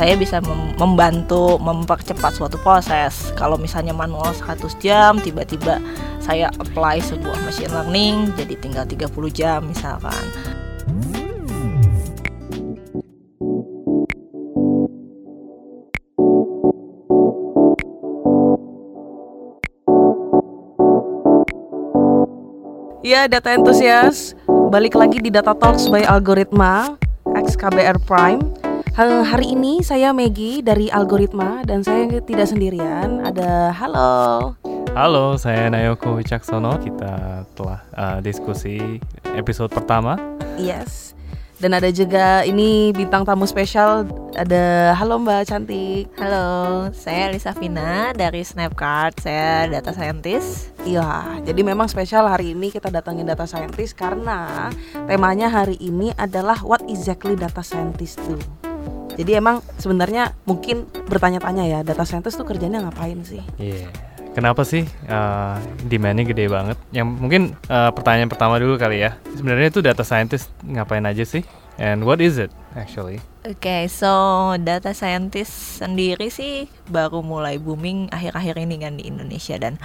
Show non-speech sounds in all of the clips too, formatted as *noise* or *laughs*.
saya bisa mem membantu mempercepat suatu proses. Kalau misalnya manual 100 jam, tiba-tiba saya apply sebuah machine learning jadi tinggal 30 jam misalkan. Ya, data entusias. Balik lagi di Data Talks by Algoritma XKBR Prime. Hari ini saya Maggie dari Algoritma dan saya tidak sendirian. Ada halo. Halo, saya Nayoko Wicaksono. Kita telah uh, diskusi episode pertama. Yes. Dan ada juga ini bintang tamu spesial ada halo Mbak cantik. Halo, saya Lisa Vina dari Snapcard. Saya data scientist. Iya, jadi memang spesial hari ini kita datangin data scientist karena temanya hari ini adalah what exactly data scientist tuh. Jadi emang sebenarnya mungkin bertanya-tanya ya, data scientist tuh kerjanya ngapain sih? Iya. Yeah. Kenapa sih uh, demandnya gede banget? Yang mungkin uh, pertanyaan pertama dulu kali ya. Sebenarnya itu data scientist ngapain aja sih? And what is it actually? Oke, okay, so data scientist sendiri sih baru mulai booming akhir-akhir ini kan di Indonesia dan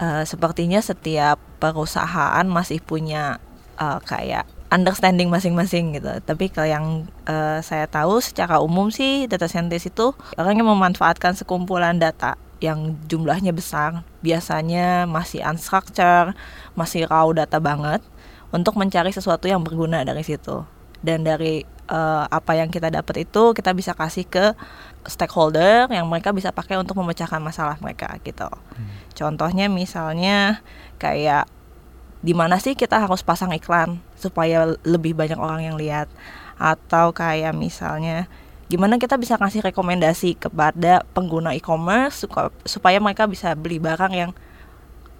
uh, sepertinya setiap perusahaan masih punya uh, kayak understanding masing-masing gitu. Tapi kalau yang uh, saya tahu secara umum sih data scientist itu orang yang memanfaatkan sekumpulan data yang jumlahnya besar, biasanya masih unstructured, masih raw data banget untuk mencari sesuatu yang berguna dari situ. Dan dari uh, apa yang kita dapat itu kita bisa kasih ke stakeholder yang mereka bisa pakai untuk memecahkan masalah mereka gitu. Hmm. Contohnya misalnya kayak di mana sih kita harus pasang iklan supaya lebih banyak orang yang lihat? Atau kayak misalnya gimana kita bisa kasih rekomendasi kepada pengguna e-commerce supaya mereka bisa beli barang yang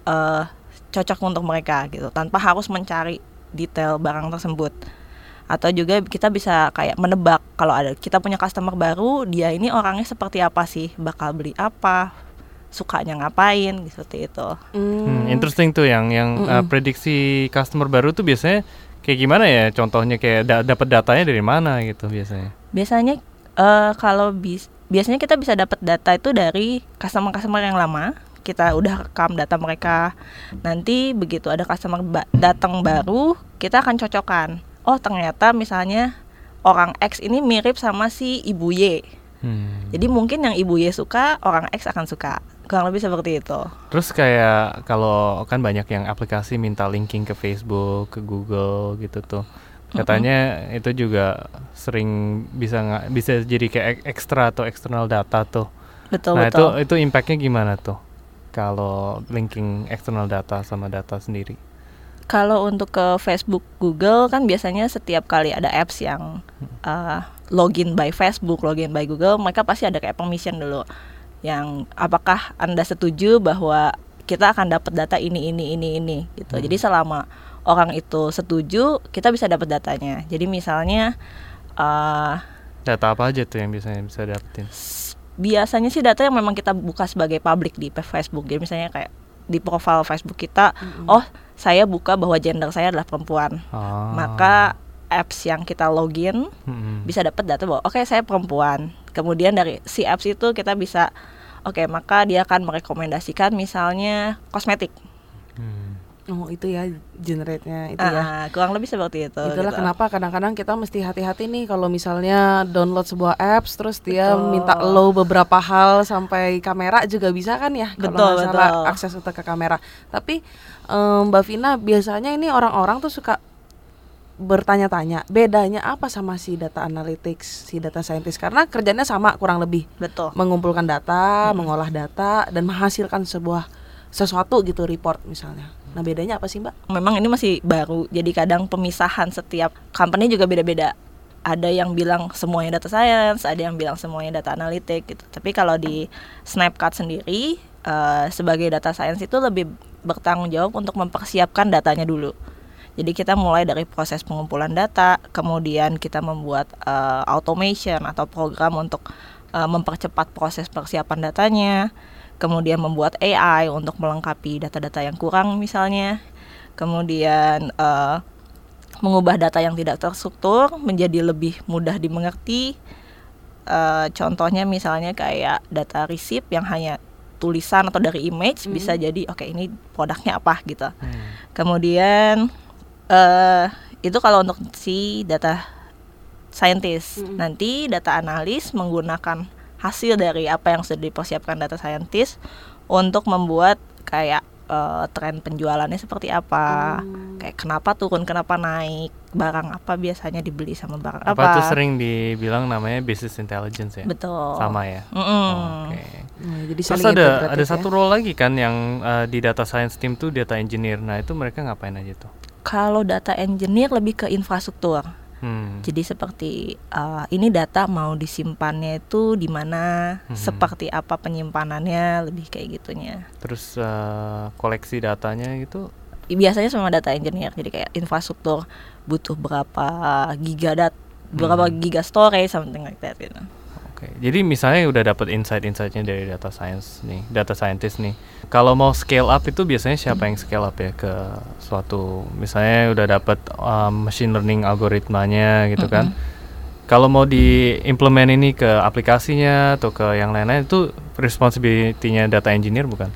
uh, cocok untuk mereka gitu. Tanpa harus mencari detail barang tersebut. Atau juga kita bisa kayak menebak kalau ada kita punya customer baru dia ini orangnya seperti apa sih? Bakal beli apa sukanya ngapain seperti itu. Hmm, interesting tuh yang yang mm -mm. Uh, prediksi customer baru tuh biasanya kayak gimana ya? Contohnya kayak da dapat datanya dari mana gitu biasanya? Biasanya uh, kalau bis biasanya kita bisa dapat data itu dari customer-customer yang lama kita udah rekam data mereka nanti begitu ada customer ba datang baru kita akan cocokkan oh ternyata misalnya orang X ini mirip sama si ibu Y hmm. jadi mungkin yang ibu Y suka orang X akan suka kurang lebih seperti itu. Terus kayak kalau kan banyak yang aplikasi minta linking ke Facebook, ke Google gitu tuh. Katanya mm-hmm. itu juga sering bisa nggak bisa jadi kayak ekstra atau eksternal data tuh. Betul nah, betul. itu itu impactnya gimana tuh? Kalau linking eksternal data sama data sendiri? Kalau untuk ke Facebook, Google kan biasanya setiap kali ada apps yang uh, login by Facebook, login by Google, mereka pasti ada kayak permission dulu. Yang apakah anda setuju bahwa kita akan dapat data ini ini ini ini gitu. Hmm. Jadi selama orang itu setuju, kita bisa dapat datanya. Jadi misalnya uh, data apa aja tuh yang biasanya bisa dapetin? Biasanya sih data yang memang kita buka sebagai publik di Facebook. Jadi misalnya kayak di profil Facebook kita, mm-hmm. oh saya buka bahwa gender saya adalah perempuan. Ah. Maka apps yang kita login mm-hmm. bisa dapat data bahwa oke okay, saya perempuan. Kemudian dari si apps itu kita bisa oke okay, maka dia akan merekomendasikan misalnya kosmetik. Hmm. Oh itu ya generate-nya itu ya. Ah, kurang lebih seperti itu. Itulah gitu. kenapa kadang-kadang kita mesti hati-hati nih kalau misalnya download sebuah apps terus dia betul. minta lo beberapa hal sampai kamera juga bisa kan ya betul, kalau betul. akses untuk ke kamera. Tapi um, Mbak Vina biasanya ini orang-orang tuh suka bertanya-tanya bedanya apa sama si data analytics, si data scientist karena kerjanya sama kurang lebih. Betul. Mengumpulkan data, hmm. mengolah data dan menghasilkan sebuah sesuatu gitu report misalnya. Nah bedanya apa sih mbak? Memang ini masih baru, jadi kadang pemisahan setiap company juga beda-beda. Ada yang bilang semuanya data science, ada yang bilang semuanya data analitik gitu. Tapi kalau di Snapchat sendiri uh, sebagai data science itu lebih bertanggung jawab untuk mempersiapkan datanya dulu. Jadi kita mulai dari proses pengumpulan data, kemudian kita membuat uh, automation atau program untuk uh, mempercepat proses persiapan datanya kemudian membuat AI untuk melengkapi data-data yang kurang misalnya, kemudian uh, mengubah data yang tidak terstruktur menjadi lebih mudah dimengerti, eh, contohnya misalnya kayak data receipt yang hanya tulisan atau dari image Mhm. bisa jadi oke ini produknya apa gitu. Hmm. Kemudian eh itu kalau untuk si data scientist. Mm-mm. Nanti data analis menggunakan hasil dari apa yang sudah dipersiapkan data scientist untuk membuat kayak eh, tren penjualannya seperti apa. Hmm. Kayak kenapa turun, kenapa naik, barang apa biasanya dibeli sama barang apa. Apa tuh sering dibilang namanya business intelligence ya? Betul. Sama ya. Mm-mm. Oke. Nah, jadi Terus ada ada ya. satu role lagi kan yang eh, di data science team tuh data engineer. Nah, itu mereka ngapain aja tuh? Kalau data engineer lebih ke infrastruktur. Hmm. Jadi seperti uh, ini data mau disimpannya itu di mana, Mhm. seperti apa penyimpanannya, lebih kayak gitunya. Terus eh, koleksi datanya gitu Biasanya sama data engineer, jadi kayak infrastruktur butuh berapa giga dat, berapa Hmm. giga storage, something like that gitu. Oke, jadi misalnya udah dapat insight-insightnya dari data science nih, data scientist nih. Kalau mau scale up itu biasanya siapa yang scale up ya ke suatu, misalnya udah dapat um, machine learning algoritmanya gitu kan. Kalau mau diimplement ini ke aplikasinya atau ke yang lain-lain itu responsibility-nya data engineer bukan?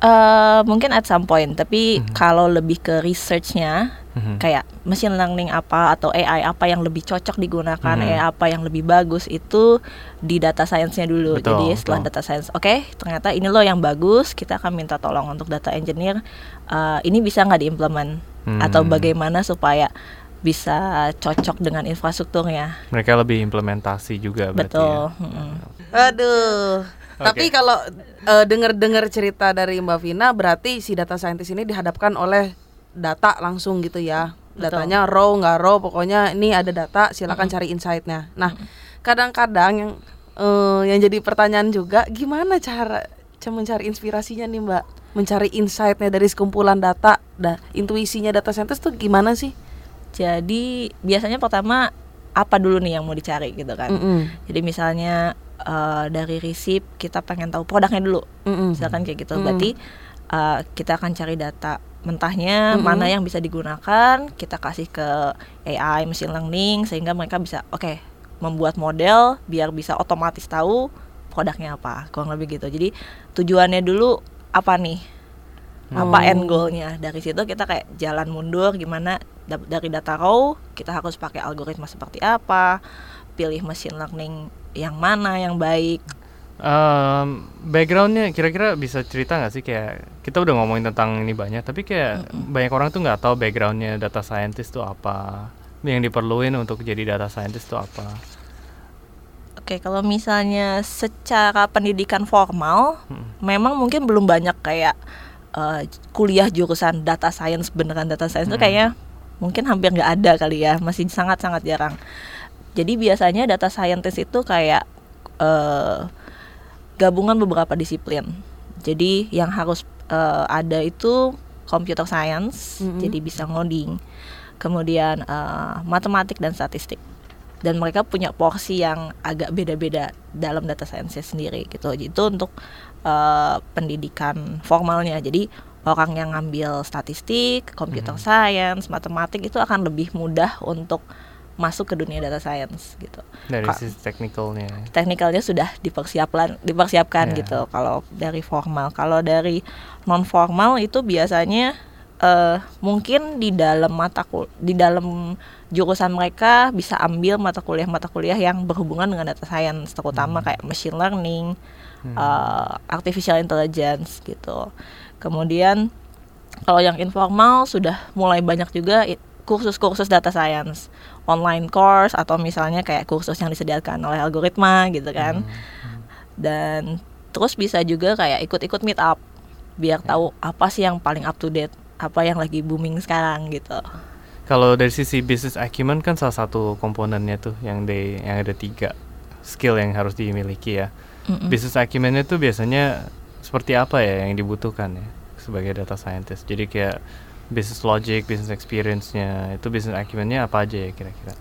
Eh, mungkin at some point, tapi Mhm. kalau lebih ke researchnya, Mhm. kayak machine learning apa atau AI apa yang lebih cocok digunakan, Mhm. AI apa yang lebih bagus itu di data science-nya dulu. Betul, Jadi setelah betul. data science, oke, ternyata ini loh yang bagus, kita akan minta tolong untuk data engineer. eh, ini bisa nggak diimplement atau Hmm. bagaimana supaya bisa cocok dengan infrastrukturnya. Mereka lebih implementasi juga berarti Betul. ya. mm-mm. Aduh. Tapi Oke. kalau eh, dengar-dengar cerita dari Mbak Vina, berarti si data scientist ini dihadapkan oleh data langsung gitu ya. Betul. Datanya raw nggak raw, pokoknya ini ada data, silakan cari insight-nya. Nah, kadang-kadang yang eh, yang jadi pertanyaan juga, gimana cara cara mencari inspirasinya nih Mbak? Mencari insight-nya dari sekumpulan data, dah intuisinya data scientist tuh gimana sih? Jadi biasanya pertama apa dulu nih yang mau dicari gitu kan. Mm-mm. Jadi misalnya eh, dari receipt kita pengen tahu produknya dulu. Mm-mm. misalkan kayak gitu Hmm. berarti uh, kita akan cari data mentahnya Mm-mm. mana yang bisa digunakan kita kasih ke AI machine learning sehingga mereka bisa oke membuat model biar bisa otomatis tahu produknya apa kurang lebih gitu jadi tujuannya dulu apa nih apa Oh. end goalnya dari situ kita kayak jalan mundur gimana da- dari data raw kita harus pakai algoritma seperti apa pilih machine learning yang mana yang baik Um, backgroundnya kira-kira bisa cerita nggak sih kayak kita udah ngomongin tentang ini banyak tapi kayak banyak orang tuh nggak tahu backgroundnya data scientist tuh apa yang diperluin untuk jadi data scientist tuh apa Oke, kalau misalnya secara pendidikan formal, Hmm. memang mungkin belum banyak kayak eh, kuliah jurusan data science beneran data science Hmm. kayaknya mungkin hampir nggak ada kali ya, masih sangat-sangat jarang. Jadi biasanya data scientist itu kayak eh, gabungan beberapa disiplin. Jadi yang harus eh, ada itu computer science, Mhm. jadi bisa ngoding, kemudian eh, matematik dan statistik dan mereka punya porsi yang agak beda-beda dalam data science sendiri gitu. Itu untuk eh, pendidikan formalnya. Jadi orang yang ngambil statistik, computer Mhm. science, matematik itu akan lebih mudah untuk masuk ke dunia data science gitu. dari sisi teknikalnya Teknikalnya sudah dipersiapkan dipersiapkan Ya. gitu kalau dari formal. Kalau dari non formal itu biasanya eh, mungkin di dalam mata kul di dalam jurusan mereka bisa ambil mata kuliah-mata kuliah yang berhubungan dengan data science terutama Hmm. kayak machine learning, Hmm. eh, artificial intelligence gitu. Kemudian kalau yang informal sudah mulai banyak juga kursus-kursus data science, online course atau misalnya kayak kursus yang disediakan oleh algoritma gitu kan. Hmm. Dan terus bisa juga kayak ikut-ikut meet up biar Ya. tahu apa sih yang paling up to date, apa yang lagi booming sekarang gitu. Kalau dari sisi business acumen kan salah satu komponennya tuh yang di yang ada tiga skill yang harus dimiliki ya. Mm-mm. Business acumen itu biasanya seperti apa ya yang dibutuhkan ya sebagai data scientist. Jadi kayak business logic, business experience-nya itu business acumen-nya apa aja ya kira-kira?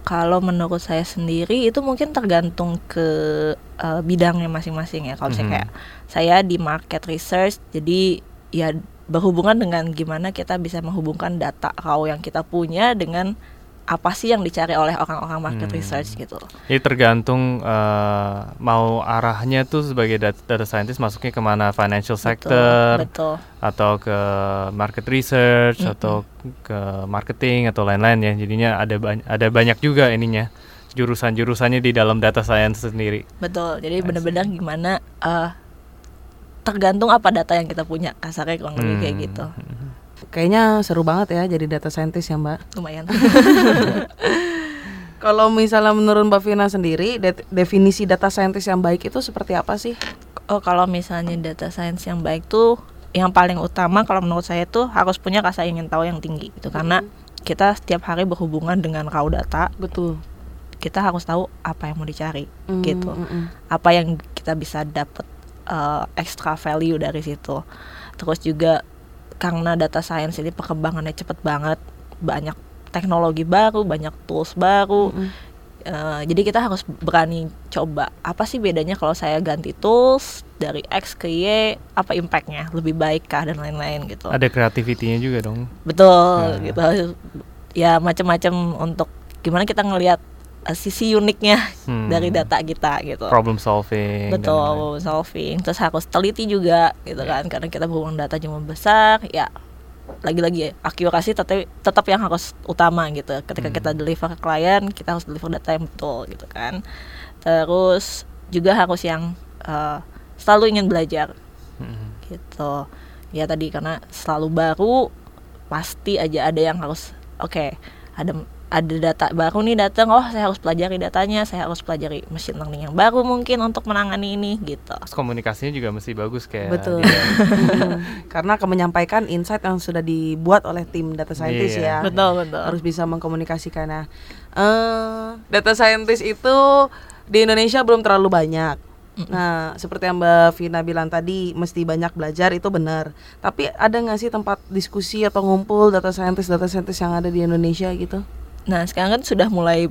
Kalau menurut saya sendiri itu mungkin tergantung ke eh, bidangnya masing-masing ya. Kalau misalnya Mhm. kayak saya di market research, jadi ya berhubungan dengan gimana kita bisa menghubungkan data raw yang kita punya dengan apa sih yang dicari oleh orang-orang market Hmm. research gitu. Jadi tergantung eh, mau arahnya tuh sebagai data, data scientist masuknya ke mana financial sector Betul. atau ke market research Mm-mm. atau ke marketing atau lain-lain ya. Jadinya ada bany- ada banyak juga ininya jurusan-jurusannya di dalam data science sendiri. Betul. Jadi benar-benar gimana eh, tergantung apa data yang kita punya kasarnya kurang lebih kayak Hmm. gitu. Kayaknya seru banget ya jadi data scientist ya Mbak. Lumayan. *laughs* Kalau misalnya menurut Mbak Vina sendiri, de- definisi data scientist yang baik itu seperti apa sih? oh kalau misalnya data science yang baik tuh yang paling utama kalau menurut saya tuh harus punya rasa ingin tahu yang tinggi gitu karena kita setiap hari berhubungan dengan raw data Betul. kita harus tahu apa yang mau dicari Mm, gitu mm, apa yang kita bisa dapat eh, extra value dari situ terus juga karena data science ini perkembangannya cepet banget banyak teknologi baru banyak tools baru. Mm, Eh, jadi kita harus berani coba apa sih bedanya kalau saya ganti tools dari X ke Y apa impactnya? Lebih baik kah dan lain-lain gitu. Ada creativity-nya juga dong. betul Nah. gitu. Ya macam-macam untuk gimana kita ngelihat eh, sisi uniknya Hmm. dari data kita gitu Problem solving. betul solving terus harus teliti juga gitu kan karena kita berhubungan data cuma besar ya lagi-lagi akurasi tetap tetap yang harus utama gitu ketika Hmm. kita deliver ke klien kita harus deliver data yang betul gitu kan terus juga harus yang eh, selalu ingin belajar Hmm. gitu ya tadi karena selalu baru pasti aja ada yang harus oke ada ada data baru nih datang oh saya harus pelajari datanya saya harus pelajari machine learning yang baru mungkin untuk menangani ini gitu Terus komunikasinya juga mesti bagus kayak Betul. dia. *laughs* Karena akan menyampaikan insight yang sudah dibuat oleh tim data scientist Iya. ya. betul betul Harus bisa mengkomunikasikannya. Eh, data scientist itu di Indonesia belum terlalu banyak. Nah, seperti yang Mbak Vina bilang tadi, mesti banyak belajar itu benar. Tapi ada nggak sih tempat diskusi atau ngumpul data scientist data scientist yang ada di Indonesia gitu? Nah sekarang kan sudah mulai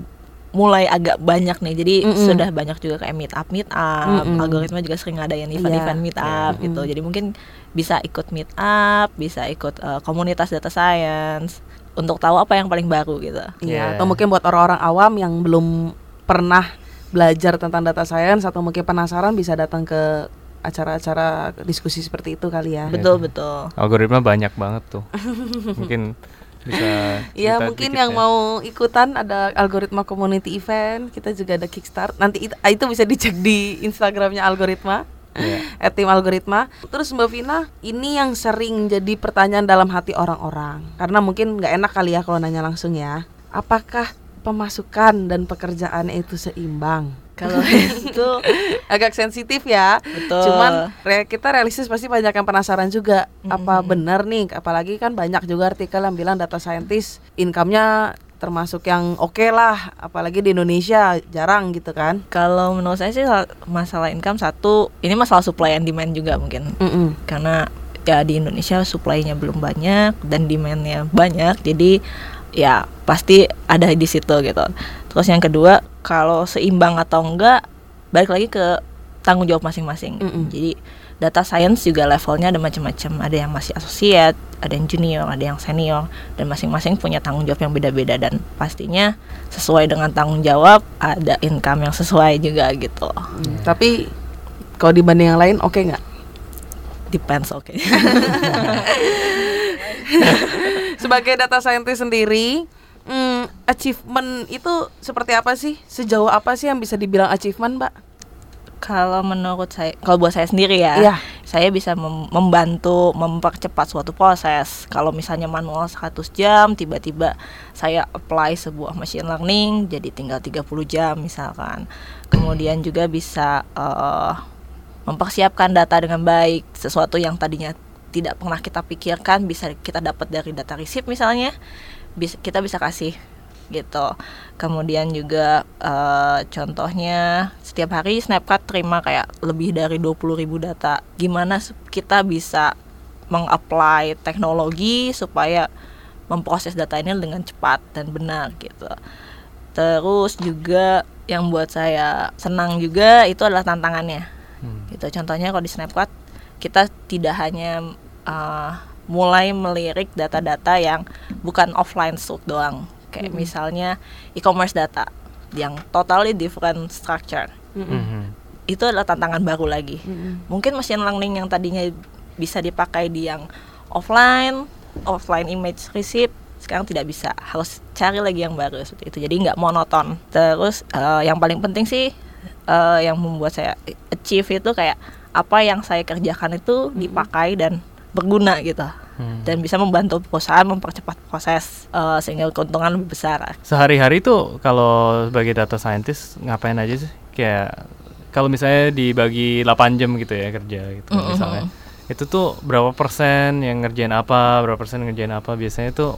mulai agak banyak nih jadi Mm-mm. sudah banyak juga kayak meet up meet up Mm-mm. algoritma juga sering ngadain event-event Iya. meet up Iya. gitu Mm-mm. jadi mungkin bisa ikut meet up bisa ikut eh, komunitas data science untuk tahu apa yang paling baru gitu Iya, Yeah. atau mungkin buat orang-orang awam yang belum pernah belajar tentang data science atau mungkin penasaran bisa datang ke acara-acara diskusi seperti itu kali ya. betul betul Algoritma banyak banget tuh. *laughs* Mungkin bisa Iya, cerita mungkin yang ya. mau ikutan ada algoritma community event, kita juga ada kickstart. Nanti itu, itu bisa dicek di Instagramnya algoritma. *laughs* At tim algoritma. Terus Mbak Vina, ini yang sering jadi pertanyaan dalam hati orang-orang. Karena mungkin nggak enak kali ya kalau nanya langsung ya. Apakah pemasukan dan pekerjaan itu seimbang? Kalau *laughs* itu Agak sensitif ya. betul Cuman re- kita realistis pasti banyak yang penasaran juga. Apa Mm-mm. benar nih? Apalagi kan banyak juga artikel yang bilang data scientist income-nya termasuk yang oke lah. Apalagi di Indonesia jarang gitu kan. kalau menurut saya sih sal- masalah income satu ini masalah supply and demand juga mungkin Mm-mm. karena ya di Indonesia supply-nya belum banyak dan demand-nya banyak jadi ya pasti ada di situ gitu terus yang kedua kalau seimbang atau enggak balik lagi ke tanggung jawab masing-masing. Mm-mm. jadi data science juga levelnya ada macam-macam. Ada yang masih associate ada yang junior ada yang senior. Dan masing-masing punya tanggung jawab yang beda-beda. Dan pastinya sesuai dengan tanggung jawab ada income yang sesuai juga gitu. Hmm, Tapi kalau dibanding yang lain oke nggak? depends oke. *laughs* Sebagai data scientist sendiri, hmm, achievement itu seperti apa sih? Sejauh apa sih yang bisa dibilang achievement, Mbak? Kalau menurut saya, kalau buat saya sendiri ya, Iya. saya bisa mem- membantu mempercepat suatu proses. Kalau misalnya manual 100 jam, tiba-tiba saya apply sebuah machine learning jadi tinggal 30 jam misalkan. Kemudian juga bisa eh, mempersiapkan data dengan baik, sesuatu yang tadinya tidak pernah kita pikirkan bisa kita dapat dari data receipt misalnya, kita bisa kasih gitu. Kemudian juga eh, contohnya setiap hari Snapchat terima kayak lebih dari 20.000 data. Gimana kita bisa mengapply teknologi supaya memproses data ini dengan cepat dan benar gitu. Terus juga yang buat saya senang juga itu adalah tantangannya Hmm. gitu contohnya kalau di Snapchat kita tidak hanya uh, mulai melirik data-data yang bukan offline source doang kayak Mm-mm. misalnya e-commerce data yang totally different structure Mm-mm. Mhm. itu adalah tantangan baru lagi Mm-mm. mungkin machine learning yang tadinya bisa dipakai di yang offline offline image receipt sekarang tidak bisa harus cari lagi yang baru seperti itu jadi nggak monoton terus eh, yang paling penting sih eh, yang membuat saya achieve itu kayak apa yang saya kerjakan itu dipakai dan berguna gitu Hmm. dan bisa membantu perusahaan mempercepat proses eh, sehingga keuntungan lebih besar Sehari-hari tuh kalau sebagai data scientist ngapain aja sih? Kayak kalau misalnya dibagi 8 jam gitu ya kerja gitu Mm-mm. misalnya. Itu tuh berapa persen yang ngerjain apa, berapa persen ngerjain apa biasanya tuh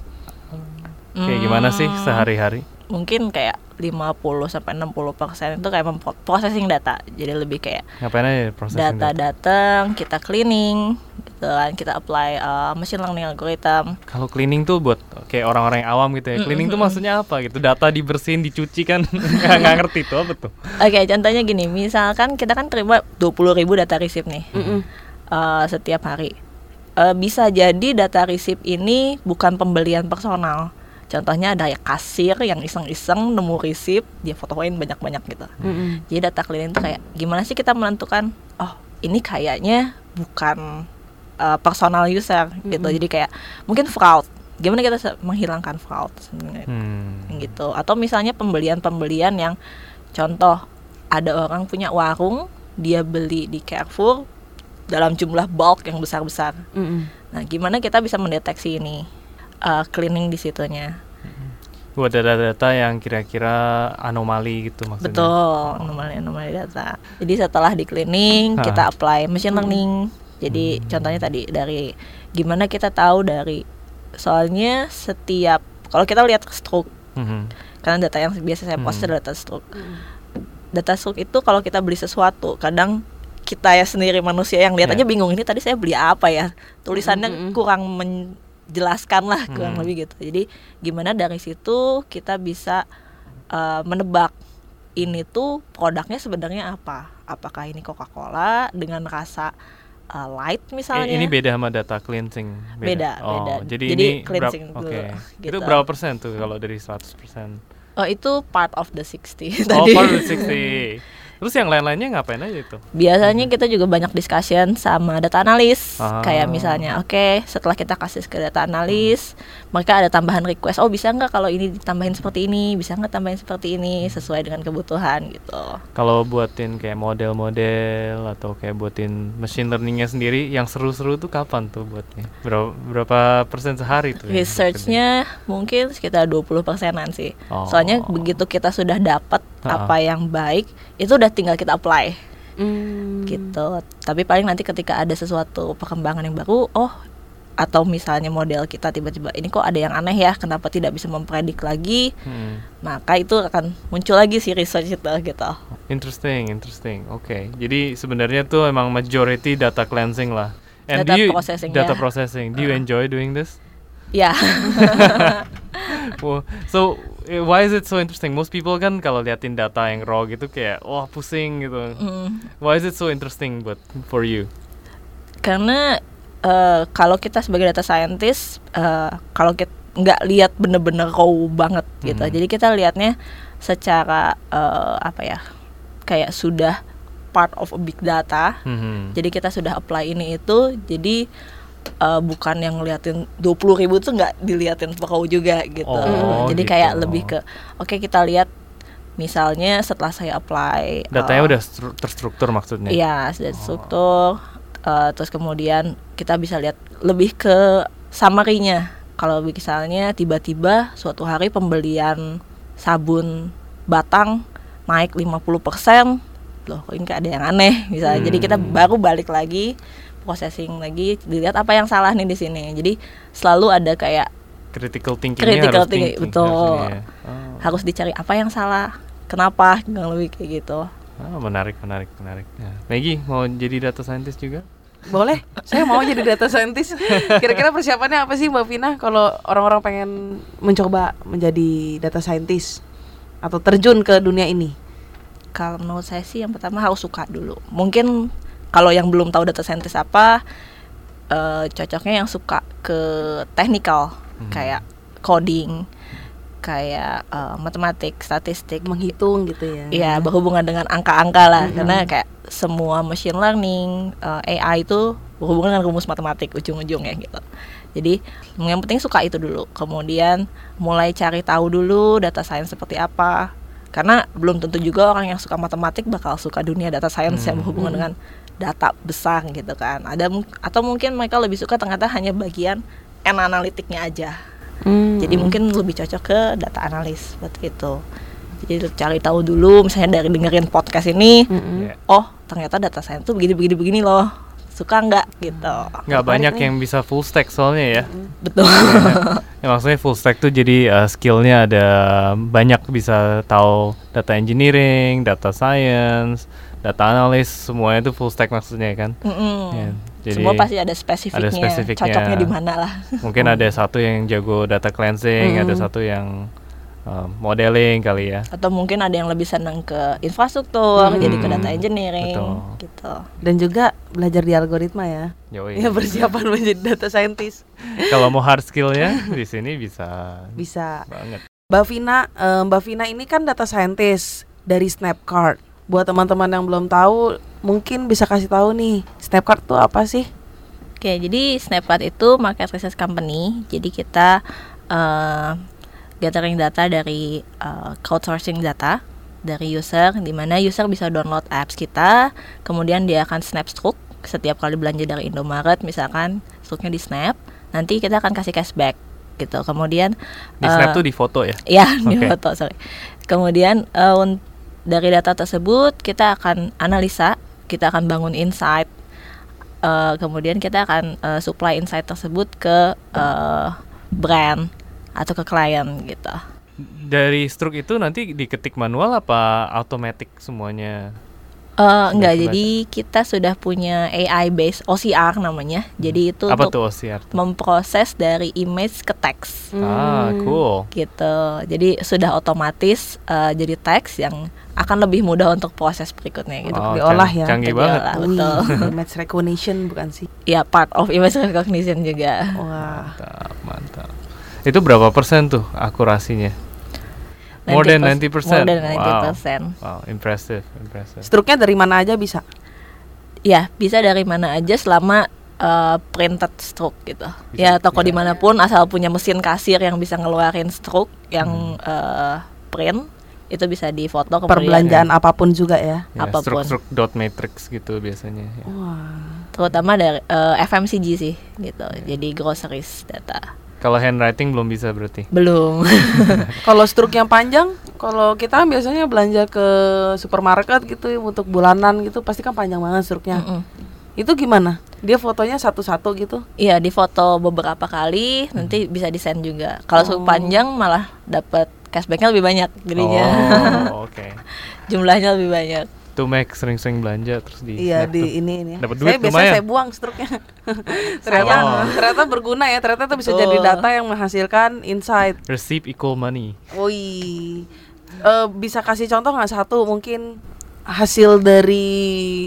kayak gimana sih Hmm. sehari-hari? mungkin kayak 50 sampai 60 persen itu kayak memprocessing data jadi lebih kayak Ngapain aja proses data datang kita cleaning gitu kan kita apply uh, machine learning algorithm Kalau cleaning tuh buat kayak orang-orang yang awam gitu ya. Cleaning tuh maksudnya apa gitu? Data dibersihin, dicuci kan *laughs* nggak ngerti tuh apa tuh? oke contohnya gini misalkan kita kan terima 20.000 ribu data receipt nih Mm-mm. uh, setiap hari Uh, bisa jadi data receipt ini bukan pembelian personal contohnya ada ya kasir yang iseng-iseng nemu receipt dia fotoin banyak-banyak gitu Mm-mm. Jadi data cleaning itu kayak gimana sih kita menentukan oh ini kayaknya bukan uh, personal user gitu. Mm-mm. Jadi kayak mungkin fraud. Gimana kita menghilangkan fraud sebenarnya Hmm. gitu. Atau misalnya pembelian-pembelian yang contoh ada orang punya warung, dia beli di Carrefour dalam jumlah bulk yang besar-besar. Mm-mm. Nah, gimana kita bisa mendeteksi ini? Uh, cleaning di situnya. Buat data-data yang kira-kira anomali gitu maksudnya. Betul, anomali-anomali data. Jadi setelah di cleaning, Hah. kita apply machine learning. Jadi Hmm. contohnya tadi dari gimana kita tahu dari soalnya setiap kalau kita lihat stroke Mhm. karena data yang biasa saya post Hmm. adalah data stroke. Data stroke itu kalau kita beli sesuatu, kadang kita ya sendiri manusia yang lihat Ya. aja bingung ini tadi saya beli apa ya. Tulisannya Mm-mm. kurang menjelaskan lah, kurang Hmm. lebih gitu. Jadi gimana dari situ kita bisa uh, menebak ini tuh produknya sebenarnya apa? Apakah ini Coca-Cola dengan rasa uh, light Eh, misalnya? ini beda sama data cleansing. Beda, oh, beda. Jadi, Jadi ini cleansing dulu, Oke. Itu gitu. berapa persen tuh kalau dari 100 persen? Oh itu part of the 60 Oh, tadi. part of the *laughs* 60. Terus yang lain-lainnya ngapain aja itu? Biasanya kita juga banyak discussion sama data analis. Ah. Kayak misalnya, oke, setelah kita kasih ke data analis, mereka ada tambahan request. Oh, bisa nggak kalau ini ditambahin seperti ini? Bisa nggak tambahin seperti ini sesuai dengan kebutuhan gitu. Kalau buatin kayak model-model atau kayak buatin machine learningnya sendiri, yang seru-seru tuh kapan tuh buatnya? Berapa, berapa persen sehari tuh? Researchnya mungkin sekitar 20 persenan sih. Oh. Soalnya begitu kita sudah dapat Ah. apa yang baik, itu udah tinggal kita apply Mm. gitu. Tapi paling nanti ketika ada sesuatu perkembangan yang baru, oh atau misalnya model kita tiba-tiba ini kok ada yang aneh ya, kenapa tidak bisa mempredik lagi? Hmm. Maka itu akan muncul lagi si research itu gitu. Interesting, interesting. Oke, jadi sebenarnya tuh emang majority data cleansing lah. And Data do you, processing, Data ya. processing. Do you enjoy doing this? Ya, *laughs* *laughs* Well, so eh, why is it so interesting? Most people kan kalau liatin data yang raw gitu kayak wah pusing gitu. mm, Why is it so interesting but for you? karena eh, kalau kita sebagai data scientist, eh, kalau kita nggak lihat bener-bener raw banget gitu, Mhm. jadi kita lihatnya secara eh, apa ya, kayak sudah part of a big data. Mhm. jadi kita sudah apply ini itu jadi eh, bukan yang ngeliatin 20.000 ribu tuh nggak diliatin raw juga gitu Oh, jadi gitu. kayak lebih ke oke kita lihat misalnya setelah saya apply Datanya eh, udah stru- terstruktur maksudnya. iya sudah struktur eh, terus kemudian kita bisa lihat lebih ke summary-nya kalau misalnya tiba-tiba suatu hari pembelian sabun batang naik 50% loh ini kayak ada yang aneh misalnya jadi kita Hmm. baru balik lagi processing lagi dilihat apa yang salah nih di sini jadi selalu ada kayak Critical thinking Critical harus thinking, thinking, betul. harusnya ya. Oh. harus dicari apa yang salah kenapa kurang lebih kayak gitu Ah, menarik, menarik, menarik. Ya. Maggie mau jadi data scientist juga? Boleh, saya mau jadi data scientist. *laughs* Kira-kira persiapannya apa sih Mbak Vina kalau orang-orang pengen mencoba menjadi data scientist atau terjun ke dunia ini? kalau menurut saya sih yang pertama harus suka dulu mungkin kalau yang belum tahu data scientist apa eh, cocoknya yang suka ke technical Hmm. kayak coding kayak eh, matematik, statistik, menghitung gitu ya Iya, berhubungan dengan angka-angka lah, Mhm. karena kayak semua machine learning, eh, AI itu berhubungan dengan rumus matematik ujung-ujungnya gitu. Jadi yang penting suka itu dulu, kemudian mulai cari tahu dulu data science seperti apa. Karena belum tentu juga orang yang suka matematik bakal suka dunia data science yang Hmm. berhubungan Hmm. dengan data besar gitu kan. Ada atau mungkin mereka lebih suka ternyata hanya bagian N analitiknya aja. Hmm. Jadi mungkin lebih cocok ke data analis seperti itu. Jadi cari tahu dulu misalnya dari dengerin podcast ini, Mm-mm. Ya. oh ternyata data science tuh begini begini begini loh. Suka nggak gitu. nggak banyak nih. yang bisa full stack soalnya ya Betul. *laughs* ya maksudnya full stack tuh jadi uh, skillnya ada banyak bisa tahu data engineering data science data analyst semuanya itu full stack maksudnya kan Mm-mm. Ya, jadi Semua pasti ada spesifiknya. spesifiknya. Cocoknya di mana lah. mungkin ada satu yang jago data cleansing ada Mm. satu yang uh, modeling kali ya Atau mungkin ada yang lebih senang ke infrastruktur, Hmm. jadi ke data engineering Betul. gitu. dan juga belajar di algoritma ya Yoi. ya persiapan menjadi data scientist kalau mau hard skillnya di sini bisa bisa banget Mbak Vina, eh, Mbak Vina ini kan data scientist dari Snapcard. Buat teman-teman yang belum tahu, mungkin bisa kasih tahu nih, Snapcard tuh apa sih? Oke, jadi Snapchat itu market research company. Jadi kita eh, gathering data dari eh, crowdsourcing data dari user, di mana user bisa download apps kita, kemudian dia akan snap stroke setiap kali belanja dari Indomaret, misalkan stroke-nya di snap, nanti kita akan kasih cashback gitu. Kemudian di snap eh, tuh di foto ya Ya, *laughs* di Oke. foto, sorry. Kemudian eh, un- dari data tersebut kita akan analisa, kita akan bangun insight. Eh, kemudian kita akan eh, supply insight tersebut ke eh, brand atau ke klien gitu. dari stroke itu nanti diketik manual apa automatic semuanya Eh, enggak, jadi kita sudah punya AI based OCR namanya. Jadi itu apa untuk tuh OCR tuh? memproses dari image ke teks. ah Hmm. cool gitu. Jadi sudah otomatis eh, jadi teks yang akan lebih mudah untuk proses berikutnya gitu. Wow, diolah ya. canggih Diolah. banget Ah, betul. Image *laughs* recognition bukan sih? Ya part of image recognition juga. Wah, mantap mantap itu berapa persen tuh akurasinya More than 90%. More than Wow. 90%. wow impressive impressive struknya dari mana aja bisa? Ya, bisa dari mana aja selama eh, printed stroke gitu. Bisa- ya toko bisa. di mana pun asal punya mesin kasir yang bisa ngeluarin stroke yang Hmm. eh, print itu bisa difoto kemudian Perbelanjaan apa pun juga ya. ya, apa pun. stroke stroke dot matrix gitu biasanya ya. Wah. terutama dari eh, FMCG sih gitu. Jadi groceries data. Kalau handwriting belum bisa berarti Belum. *laughs* Kalau struk yang panjang, kalau kita kan biasanya belanja ke supermarket gitu untuk bulanan gitu, pasti kan panjang banget struknya. Mm-mm. Itu gimana? Dia fotonya satu-satu gitu? Iya di foto beberapa kali nanti bisa desain juga. Kalau Oh. oh. panjang malah dapat cashbacknya lebih banyak jadinya. oh oke *laughs* Jumlahnya lebih banyak. Tuh Mac sering-sering belanja terus di Iya di tuh. ini ini. Dapat saya duit biasa lumayan. saya buang struknya. *laughs* ternyata Oh. ternyata berguna ya. Ternyata itu bisa Betul. jadi data yang menghasilkan insight. receipt equal money Woi. Eh, bisa kasih contoh nggak satu mungkin hasil dari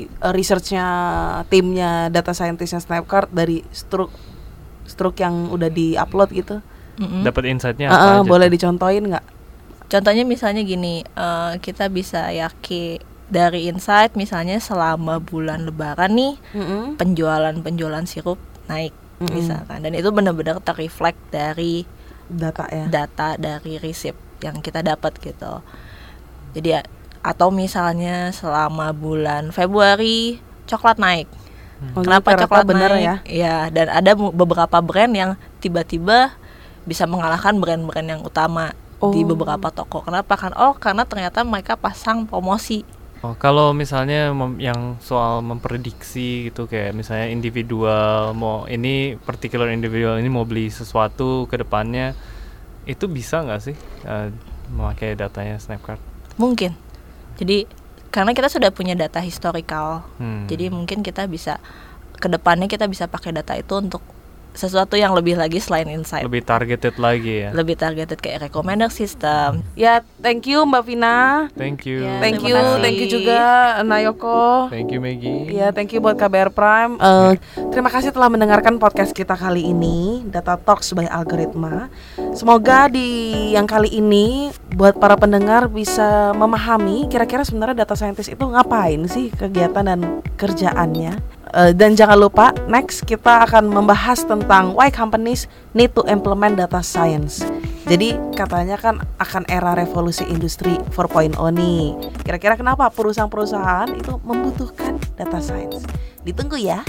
eh, researchnya timnya data scientistnya Snapcard dari struk struk yang udah diupload gitu. Mm-mm. dapat insightnya Ah, apa ah, aja boleh tuh? dicontohin nggak? Contohnya misalnya gini, eh, kita bisa yakin dari insight misalnya selama bulan Lebaran nih Mm-mm. penjualan-penjualan sirup naik Mm-mm. misalkan dan itu benar-benar terreflect dari Data ya. data dari receipt yang kita dapat gitu. Jadi ya, atau misalnya selama bulan Februari coklat naik. Oh, Kenapa ternyata coklat bener naik? ya? Ya, dan ada beberapa brand yang tiba-tiba bisa mengalahkan brand-brand yang utama di Oh. beberapa toko. Kenapa kan? Oh, karena ternyata mereka pasang promosi. Oh, kalau misalnya mem- yang soal memprediksi gitu kayak misalnya individual mau ini particular individual ini mau beli sesuatu ke depannya itu bisa nggak sih eh, memakai datanya Snapcard? Mungkin. Jadi karena kita sudah punya data historical. Hmm. Jadi mungkin kita bisa ke depannya kita bisa pakai data itu untuk sesuatu yang lebih lagi selain insight. Lebih targeted lagi ya. Lebih targeted kayak recommender system. Ya, thank you Mbak Vina. Thank you. Ya, Thank you, kasih. thank you juga Nayoko. Thank you Maggie. Ya, thank you buat KBR Prime. Eh, terima kasih telah mendengarkan podcast kita kali ini, Data Talks by Algoritma. Semoga di yang kali ini buat para pendengar bisa memahami kira-kira sebenarnya data scientist itu ngapain sih kegiatan dan kerjaannya. Eh, dan jangan lupa next kita akan membahas tentang why companies need to implement data science. Jadi katanya kan akan era revolusi industri 4.0 nih. Kira-kira kenapa perusahaan-perusahaan itu membutuhkan data science? Ditunggu ya.